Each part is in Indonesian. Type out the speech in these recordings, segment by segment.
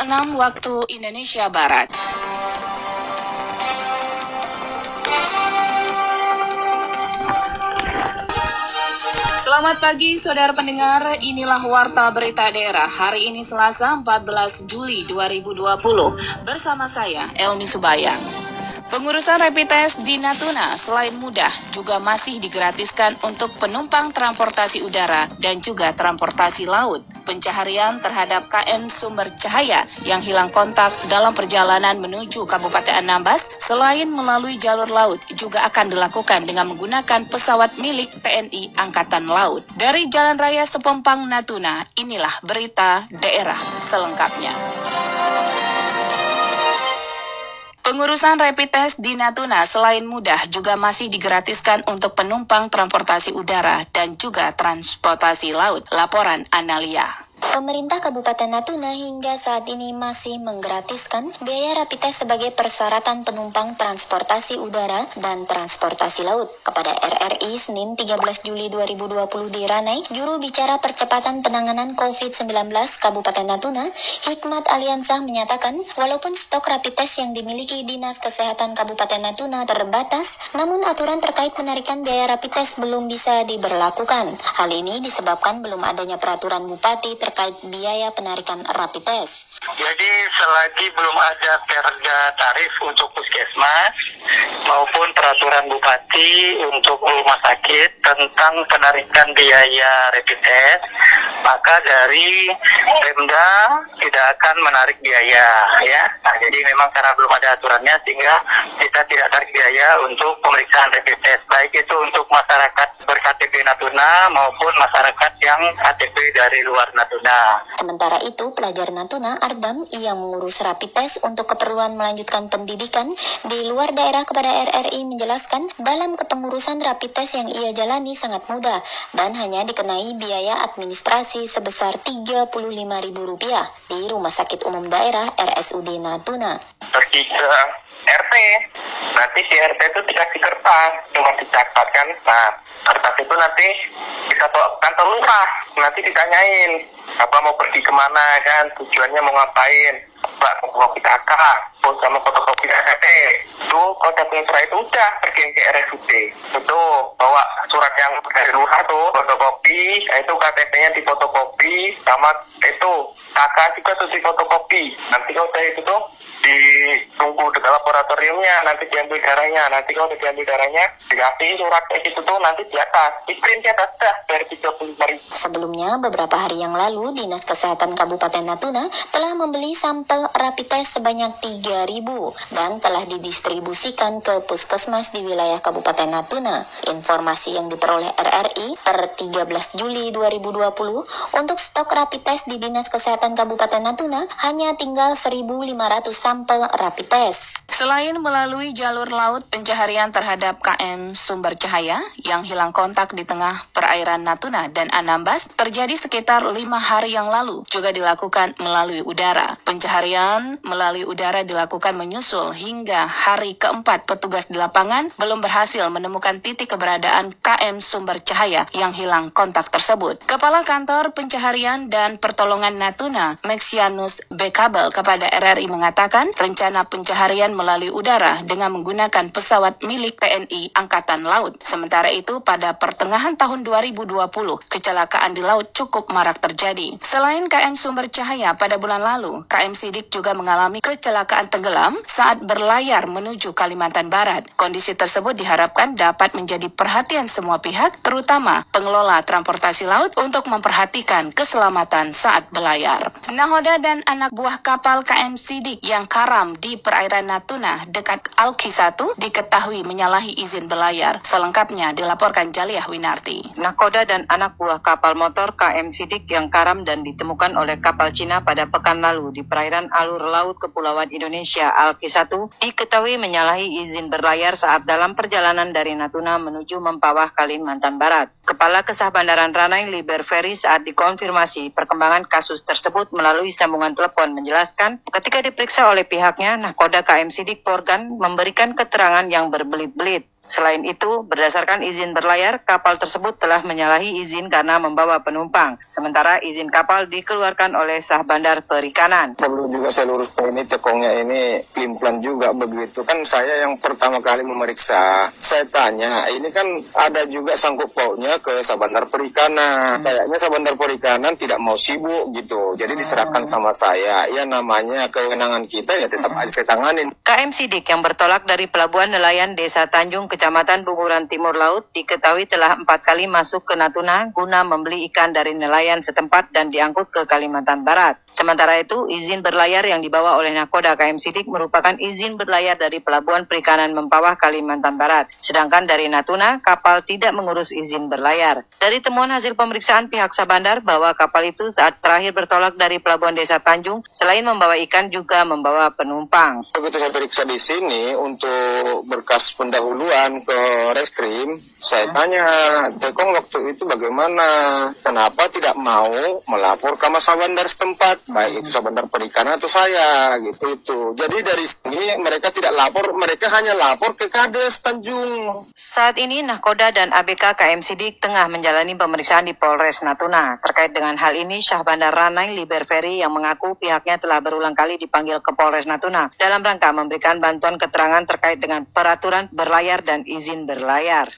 6 waktu Indonesia Barat. Selamat pagi saudara pendengar, inilah Warta Berita Daerah hari ini Selasa 14 Juli 2020 bersama saya Elmi Subayang. Pengurusan rapid test di Natuna selain mudah juga masih digratiskan untuk penumpang transportasi udara dan juga transportasi laut. Pencaharian terhadap KM Sumber Cahaya yang hilang kontak dalam perjalanan menuju Kabupaten Anambas selain melalui jalur laut juga akan dilakukan dengan menggunakan pesawat milik TNI Angkatan Laut. Dari Jalan Raya Sepompang Natuna, inilah berita daerah selengkapnya. Pengurusan rapid test di Natuna selain mudah juga masih digratiskan untuk penumpang transportasi udara dan juga transportasi laut. Laporan Analia. Pemerintah Kabupaten Natuna hingga saat ini masih menggratiskan biaya rapid test sebagai persyaratan penumpang transportasi udara dan transportasi laut. Kepada RRI Senin 13 Juli 2020 di Ranai, juru bicara percepatan penanganan COVID-19 Kabupaten Natuna, Hikmat Aliansah menyatakan, walaupun stok rapid test yang dimiliki Dinas Kesehatan Kabupaten Natuna terbatas, namun aturan terkait penarikan biaya rapid test belum bisa diberlakukan. Hal ini disebabkan belum adanya peraturan bupati terkait terkait biaya penarikan rapid test. Jadi selagi belum ada perda tarif untuk puskesmas maupun peraturan bupati untuk rumah sakit tentang penarikan biaya rapid test, maka dari Pemda tidak akan menarik biaya ya. Nah, jadi memang karena belum ada aturannya sehingga kita tidak tarik biaya untuk pemeriksaan rapid test baik itu untuk masyarakat ber-KTP Natuna maupun masyarakat yang KTP dari luar Natuna. Sementara itu, pelajar Natuna Ardam yang mengurus rapid test untuk keperluan melanjutkan pendidikan di luar daerah kepada RRI menjelaskan dalam kepengurusan rapid test yang ia jalani sangat mudah dan hanya dikenai biaya administrasi sebesar Rp35.000 di Rumah Sakit Umum Daerah RSUD Natuna. Pergi ke RT, nanti si RT itu dikasih kertas, cuma dicatatkan, nah kertas itu nanti bisa kantor lurah, nanti ditanyain apa mau pergi ke mana kan? Tujuannya mau ngapain? Mbak mau kopi kakak mau sama fotokopi KTP itu kode surat itu udah pergi ke RSUD itu bawa surat yang dari lurah tuh fotokopi. Itu KTP-nya di fotokopi sama itu kakak juga tuh di fotokopi nanti kalau itu tuh ditunggu di laboratoriumnya nanti diambil darahnya. Nanti kalau diambil darahnya dikasih surat kayak gitu tuh nanti di atas. Di print di atas dah dari 35 ribu. Sebelumnya beberapa hari yang lalu Dinas Kesehatan Kabupaten Natuna telah membeli sampel rapid test sebanyak 3000 dan telah didistribusikan ke puskesmas di wilayah Kabupaten Natuna. Informasi yang diperoleh RRI per 13 Juli 2020 untuk stok rapid test di Dinas Kesehatan Kabupaten Natuna hanya tinggal 1500 sampel rapid test. Selain melalui jalur laut, pencaharian terhadap KM Sumber Cahaya yang hilang kontak di tengah perairan Natuna dan Anambas terjadi sekitar lima hari yang lalu juga dilakukan melalui udara. Pencaharian melalui udara dilakukan menyusul hingga hari keempat petugas di lapangan belum berhasil menemukan titik keberadaan KM Sumber Cahaya yang hilang kontak tersebut. Kepala Kantor Pencaharian dan Pertolongan Natuna, Maxianus Bekabel kepada RRI mengatakan rencana pencaharian melalui udara dengan menggunakan pesawat milik TNI Angkatan Laut. Sementara itu, pada pertengahan tahun 2020, kecelakaan di laut cukup marak terjadi. Selain KM Sumber Cahaya pada bulan lalu, KM Sidik juga mengalami kecelakaan tenggelam saat berlayar menuju Kalimantan Barat. Kondisi tersebut diharapkan dapat menjadi perhatian semua pihak, terutama pengelola transportasi laut untuk memperhatikan keselamatan saat berlayar. Nahoda dan anak buah kapal KM Sidik yang karam di perairan Natuna dekat Alki 1 diketahui menyalahi izin berlayar. Selengkapnya dilaporkan Jaliah Winarti. Nakoda dan anak buah kapal motor KM Sidik yang karam dan ditemukan oleh kapal Cina pada pekan lalu di perairan alur laut Kepulauan Indonesia Alki 1 diketahui menyalahi izin berlayar saat dalam perjalanan dari Natuna menuju Mempawah, Kalimantan Barat. Kepala Kesah Bandaran Ranai Liber Ferry saat dikonfirmasi perkembangan kasus tersebut melalui sambungan telepon menjelaskan ketika diperiksa oleh pihaknya, Nahkoda KM Sidik Porgan memberikan keterangan yang berbelit-belit. Selain itu, berdasarkan izin berlayar, kapal tersebut telah menyalahi izin karena membawa penumpang. Sementara izin kapal dikeluarkan oleh sah bandar perikanan. Perlu juga seluruh ini tekongnya ini implan juga begitu. Kan saya yang pertama kali memeriksa, saya tanya, ini kan ada juga sangkut pautnya ke sah bandar perikanan. Hmm. Kayaknya sah bandar perikanan tidak mau sibuk gitu. Jadi diserahkan hmm. sama saya. Ya namanya kewenangan kita ya tetap hmm. saya tanganin. KM Sidik yang bertolak dari Pelabuhan Nelayan Desa Tanjung Kecamatan Bunguran Timur Laut diketahui telah empat kali masuk ke Natuna guna membeli ikan dari nelayan setempat dan diangkut ke Kalimantan Barat. Sementara itu, izin berlayar yang dibawa oleh Nakoda KM Sidik merupakan izin berlayar dari Pelabuhan Perikanan Mempawah, Kalimantan Barat. Sedangkan dari Natuna, kapal tidak mengurus izin berlayar. Dari temuan hasil pemeriksaan pihak Sabandar bahwa kapal itu saat terakhir bertolak dari Pelabuhan Desa Tanjung, selain membawa ikan juga membawa penumpang. Begitu saya periksa di sini untuk berkas pendahuluan ke reskrim, saya tanya, Tekong waktu itu bagaimana? Kenapa tidak mau melapor ke Mas Sabandar setempat, baik itu Sabandar Perikanan atau saya, gitu itu. Jadi dari sini mereka tidak lapor, mereka hanya lapor ke Kades Tanjung. Saat ini Nahkoda dan ABK KM Sidik tengah menjalani pemeriksaan di Polres Natuna. Terkait dengan hal ini, Syah Bandar Ranai Liber Ferry yang mengaku pihaknya telah berulang kali dipanggil ke Polres Natuna dalam rangka memberikan bantuan keterangan terkait dengan peraturan berlayar dan izin berlayar.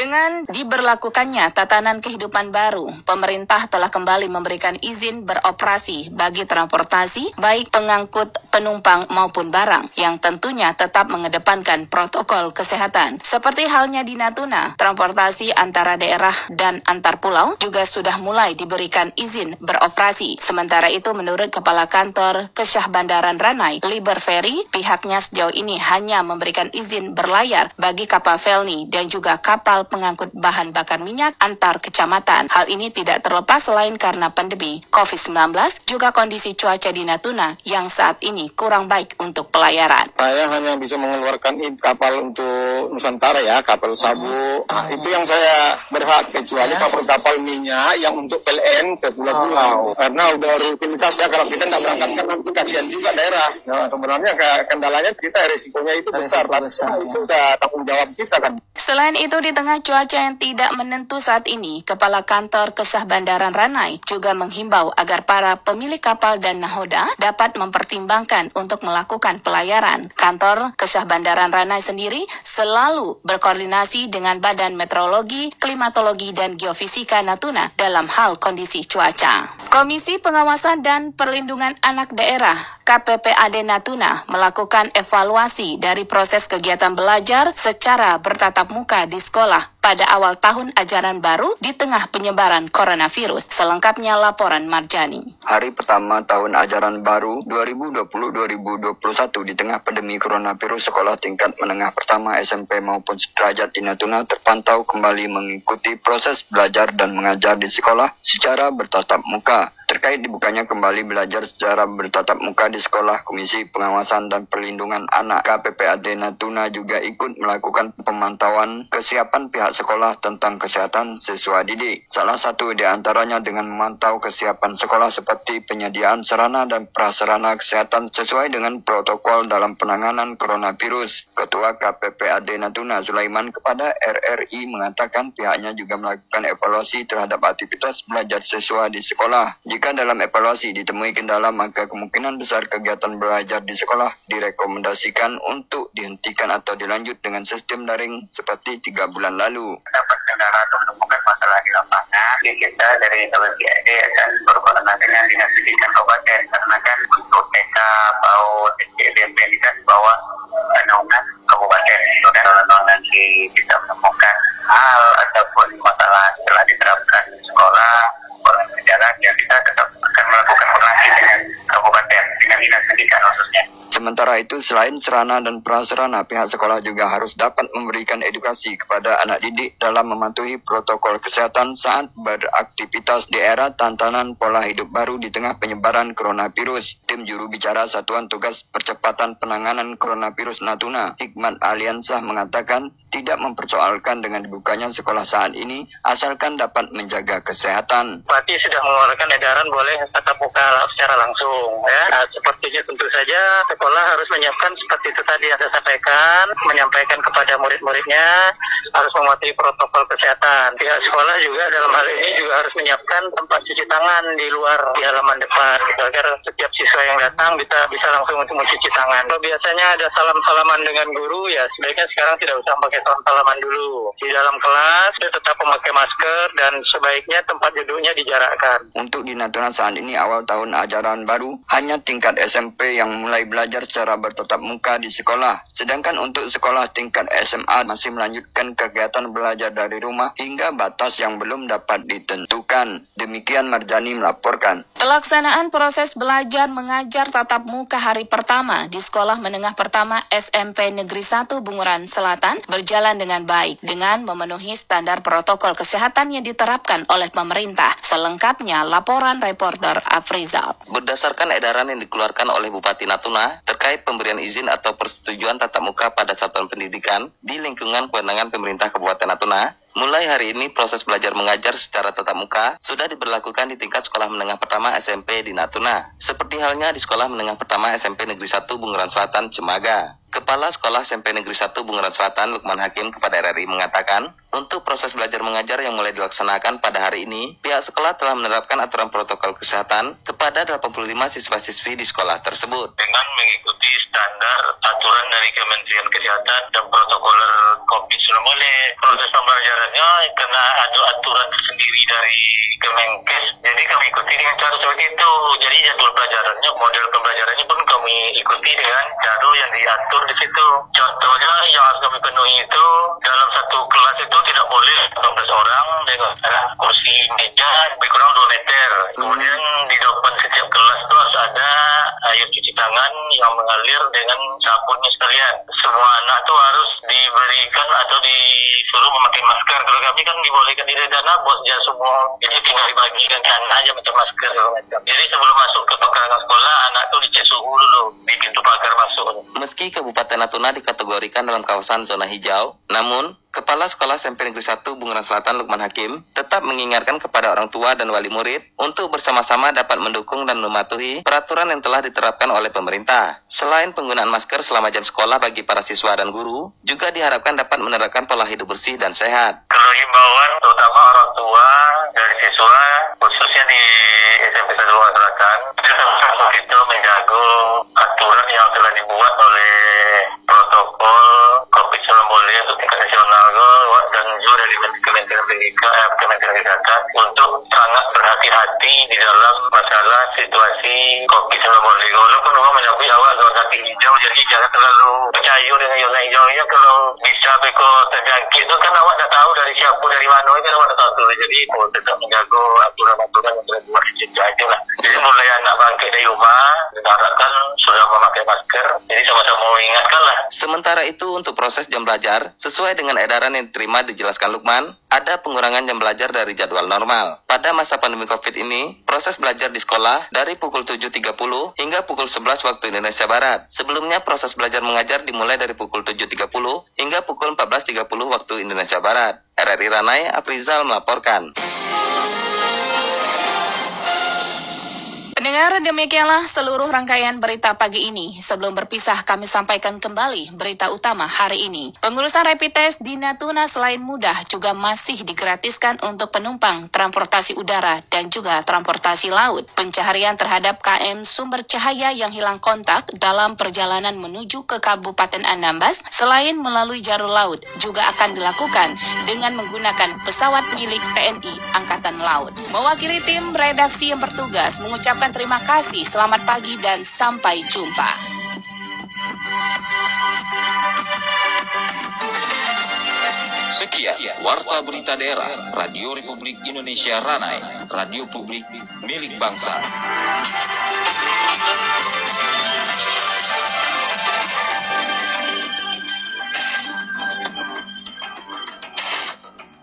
Dengan diberlakukannya tatanan kehidupan baru, pemerintah telah kembali memberikan izin beroperasi bagi transportasi, baik pengangkut penumpang maupun barang, yang tentunya tetap mengedepankan protokol kesehatan. Seperti halnya di Natuna, transportasi antara daerah dan antar pulau juga sudah mulai diberikan izin beroperasi. Sementara itu, menurut Kepala Kantor Kesyah Bandaran Ranai, Liber Ferry, pihaknya sejauh ini hanya memberikan izin berlayar bagi kapal Felni dan juga kapal peng mengangkut bahan bakar minyak antar kecamatan. Hal ini tidak terlepas selain karena pandemi COVID-19, juga kondisi cuaca di Natuna yang saat ini kurang baik untuk pelayaran. Saya hanya bisa mengeluarkan kapal untuk Nusantara ya, kapal sabu. Nah, itu yang saya berhak, kecuali ya. kapal-kapal minyak yang untuk PLN ke pulau-pulau. Oh. Karena udah rutinitas ya, kalau kita tidak berangkat kan nanti kasihan juga daerah. Nah, sebenarnya kendalanya kita risikonya itu besar. besar ya. Itu udah tanggung jawab kita kan. Selain itu, di tengah cuaca yang tidak menentu saat ini, Kepala Kantor Kesah Bandaran Ranai juga menghimbau agar para pemilik kapal dan nahoda dapat mempertimbangkan untuk melakukan pelayaran. Kantor Kesah Bandaran Ranai sendiri selalu berkoordinasi dengan Badan Meteorologi, Klimatologi, dan Geofisika Natuna dalam hal kondisi cuaca. Komisi Pengawasan dan Perlindungan Anak Daerah KPPAD Natuna melakukan evaluasi dari proses kegiatan belajar secara bertatap muka di sekolah pada awal tahun ajaran baru di tengah penyebaran coronavirus. Selengkapnya laporan Marjani. Hari pertama tahun ajaran baru 2020-2021 di tengah pandemi coronavirus sekolah tingkat menengah pertama SMP maupun sederajat di Natuna terpantau kembali mengikuti proses belajar dan mengajar di sekolah secara bertatap muka. Terkait dibukanya kembali belajar secara bertatap muka di sekolah, Komisi Pengawasan dan Perlindungan Anak KPPAD Natuna juga ikut melakukan pemantauan kesiapan pihak sekolah tentang kesehatan siswa didik. Salah satu di antaranya dengan memantau kesiapan sekolah seperti penyediaan sarana dan prasarana kesehatan sesuai dengan protokol dalam penanganan coronavirus. Ketua KPPAD Natuna Sulaiman kepada RRI mengatakan pihaknya juga melakukan evaluasi terhadap aktivitas belajar siswa di sekolah. Jika dalam evaluasi ditemui kendala, maka kemungkinan besar kegiatan belajar di sekolah direkomendasikan untuk dihentikan atau dilanjut dengan sistem daring seperti tiga bulan lalu. Dapat kendala atau menemukan masalah di lapangan, ya kita dari KPPAD akan berkoordinasi dengan Dinas Pendidikan Kabupaten karena kan untuk TK, PAUD, SMP ini kan bawah naungan kabupaten. Kalau nanti bisa menemukan hal ataupun masalah telah diterapkan di sekolah, berjalan ya kita tetap akan melakukan koordinasi dengan kabupaten dengan dinas pendidikan khususnya. Sementara itu, selain serana dan prasarana, pihak sekolah juga harus dapat memberikan edukasi kepada anak didik dalam mematuhi protokol kesehatan saat beraktivitas di era tantangan pola hidup baru di tengah penyebaran coronavirus. Tim juru bicara Satuan Tugas Percepatan Penanganan Coronavirus Natuna, Hikmat Aliansah mengatakan, tidak mempersoalkan dengan dibukanya sekolah saat ini asalkan dapat menjaga kesehatan. Bupati sudah mengeluarkan edaran boleh tatap muka secara langsung ya. Nah, sepertinya tentu saja sekolah harus menyiapkan seperti itu tadi yang saya sampaikan, menyampaikan kepada murid-muridnya harus mematuhi protokol kesehatan. Pihak sekolah juga dalam hal ini juga harus menyiapkan tempat cuci tangan di luar di halaman depan agar setiap siswa yang datang bisa bisa langsung untuk mencuci tangan. Kalau biasanya ada salam-salaman dengan guru ya sebaiknya sekarang tidak usah pakai salam-salaman dulu. Di dalam kelas tetap memakai masker dan sebaiknya tempat duduknya dijarakkan. Untuk di Natuna saat ini awal tahun ajaran baru hanya tingkat SMP yang mulai belajar secara bertatap muka di sekolah. Sedangkan untuk sekolah tingkat SMA masih melanjutkan kegiatan belajar dari rumah hingga batas yang belum dapat ditentukan. Demikian Marjani melaporkan. Pelaksanaan proses belajar mengajar tatap muka hari pertama di Sekolah Menengah Pertama SMP Negeri 1 Bunguran Selatan berjalan dengan baik dengan memenuhi standar protokol kesehatan yang diterapkan oleh pemerintah. Selengkapnya laporan reporter Afrizal. Berdasarkan edaran yang dikeluarkan oleh Bupati Natuna terkait pemberian izin atau persetujuan tatap muka pada satuan pendidikan di lingkungan kewenangan pemerintah Kabupaten Natuna, Mulai hari ini proses belajar mengajar secara tatap muka sudah diberlakukan di tingkat sekolah menengah pertama SMP di Natuna. Seperti halnya di sekolah menengah pertama SMP Negeri 1 Bunguran Selatan Cemaga. Kepala Sekolah SMP Negeri 1 Bunguran Selatan Lukman Hakim kepada RRI mengatakan, untuk proses belajar mengajar yang mulai dilaksanakan pada hari ini, pihak sekolah telah menerapkan aturan protokol kesehatan kepada 85 siswa-siswi di sekolah tersebut. Dengan mengikuti standar aturan dari Kementerian Kesehatan dan protokoler COVID-19, proses pembelajarannya karena ada aturan sendiri dari Kemenkes, jadi kami ikuti dengan cara seperti itu. Jadi jadwal pelajarannya, model pembelajarannya pun kami ikuti dengan jadwal yang diatur di situ. Contohnya yang harus kami penuhi itu dalam satu kelas itu tidak boleh 15 orang dengan kursi meja lebih kurang 2 meter. Kemudian di depan setiap kelas itu harus ada air cuci tangan yang mengalir dengan sabunnya sekalian. Semua anak itu harus diberikan atau disuruh memakai masker. Kalau kami kan dibolehkan di dana buat ya semua. Jadi tinggal dibagikan ke anak aja pakai masker. Jadi sebelum masuk ke pekarangan sekolah, anak itu dicek suhu dulu di pintu pagar masuk. Meski Kabupaten Natuna dikategorikan dalam kawasan zona hijau, namun Kepala Sekolah SMP Negeri 1 Bunguran Selatan Lukman Hakim tetap mengingatkan kepada orang tua dan wali murid untuk bersama-sama dapat mendukung dan mematuhi peraturan yang telah diterapkan oleh pemerintah. Selain penggunaan masker selama jam sekolah bagi para siswa dan guru, juga diharapkan dapat menerapkan pola hidup bersih dan sehat. Kalau himbauan terutama orang tua dari siswa khususnya di SMP 1 Bunguran Selatan itu menjaga aturan yang telah dibuat oleh protokol COVID-19 untuk tingkat nasional dan juga dari Kementerian Pendidikan, eh, Kementerian Kesehatan untuk sangat berhati-hati di dalam masalah situasi COVID-19. Walaupun orang menyebut awal zona hijau, jadi jangan terlalu percaya dengan zona hijaunya kalau bisa beko terjangkit itu kan awak dah tahu dari siapa dari mana itu jadi oh, tetap menjaga aturan-aturan yang telah dibuat itu aja lah. Jadi mulai anak bangkit dari rumah, kita harapkan sudah memakai masker. Jadi sama-sama mengingatkan lah. Sementara itu untuk proses jam belajar, sesuai dengan edaran yang diterima dijelaskan Lukman, ada pengurangan jam belajar dari jadwal normal. Pada masa pandemi COVID ini, proses belajar di sekolah dari pukul 7.30 hingga pukul 11 waktu Indonesia Barat. Sebelumnya proses belajar mengajar dimulai dari pukul 7.30 hingga pukul 14.30 waktu Indonesia Barat. RRI Ranai Aprizal melaporkan. Pendengar, demikianlah seluruh rangkaian berita pagi ini. Sebelum berpisah, kami sampaikan kembali berita utama hari ini. Pengurusan rapid test di Natuna selain mudah juga masih digratiskan untuk penumpang transportasi udara dan juga transportasi laut. Pencaharian terhadap KM sumber cahaya yang hilang kontak dalam perjalanan menuju ke Kabupaten Anambas selain melalui jalur laut juga akan dilakukan dengan menggunakan pesawat milik TNI Angkatan Laut. Mewakili tim redaksi yang bertugas mengucapkan terima kasih, selamat pagi dan sampai jumpa. Sekian Warta Berita Daerah Radio Republik Indonesia Ranai, radio publik milik bangsa.